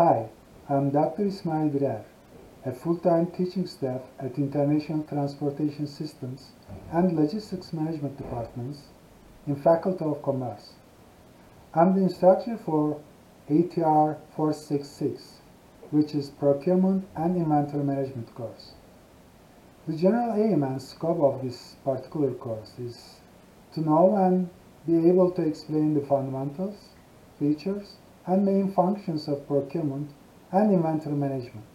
Hi, I'm Dr. Ismail Birer, a full-time teaching staff at International Transportation Systems and Logistics Management Departments in Faculty of Commerce. I'm the instructor for ATR 466, which is Procurement and Inventory Management course. The general aim and scope of this particular course is to know and be able to explain the fundamentals, features, and main functions of procurement and inventory management.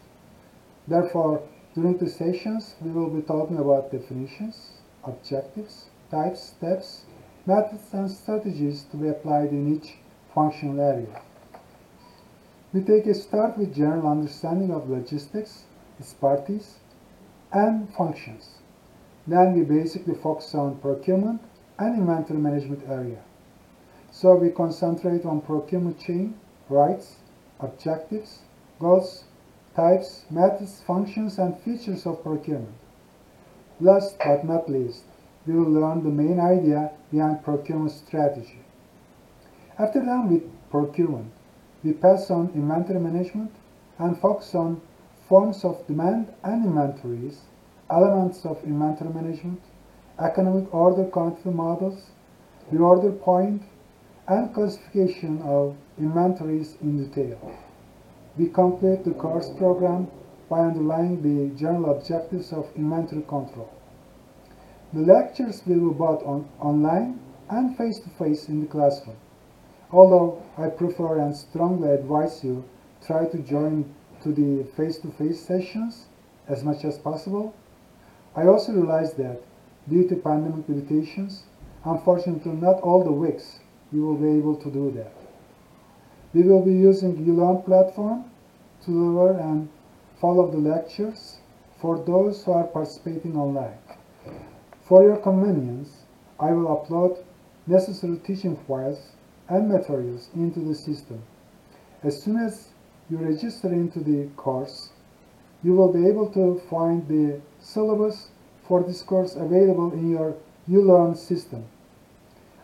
Therefore, during the sessions, we will be talking about definitions, objectives, types, steps, methods, and strategies to be applied in each functional area. We take a start with general understanding of logistics, its parties, and functions. Then we basically focus on procurement and inventory management area. So we concentrate on procurement chain, rights, objectives, goals, types, methods, functions, and features of procurement. Last but not least, we will learn the main idea behind procurement strategy. After done with procurement, we pass on inventory management and focus on forms of demand and inventories, elements of inventory management, economic order quantity models, the order point, and classification of inventories in detail. We complete the course program by underlying the general objectives of inventory control. The lectures will be both on, online and face-to-face -face in the classroom. Although I prefer and strongly advise you try to join to the face-to-face -face sessions as much as possible, I also realize that due to pandemic limitations, unfortunately not all the weeks you will be able to do that. We will be using uLearn platform to deliver and follow the lectures for those who are participating online. For your convenience, I will upload necessary teaching files and materials into the system. As soon as you register into the course, you will be able to find the syllabus for this course available in your uLearn system.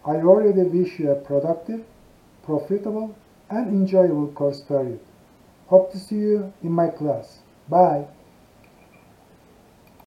I already wish you a productive, profitable, and enjoyable course period. Hope to see you in my class. Bye.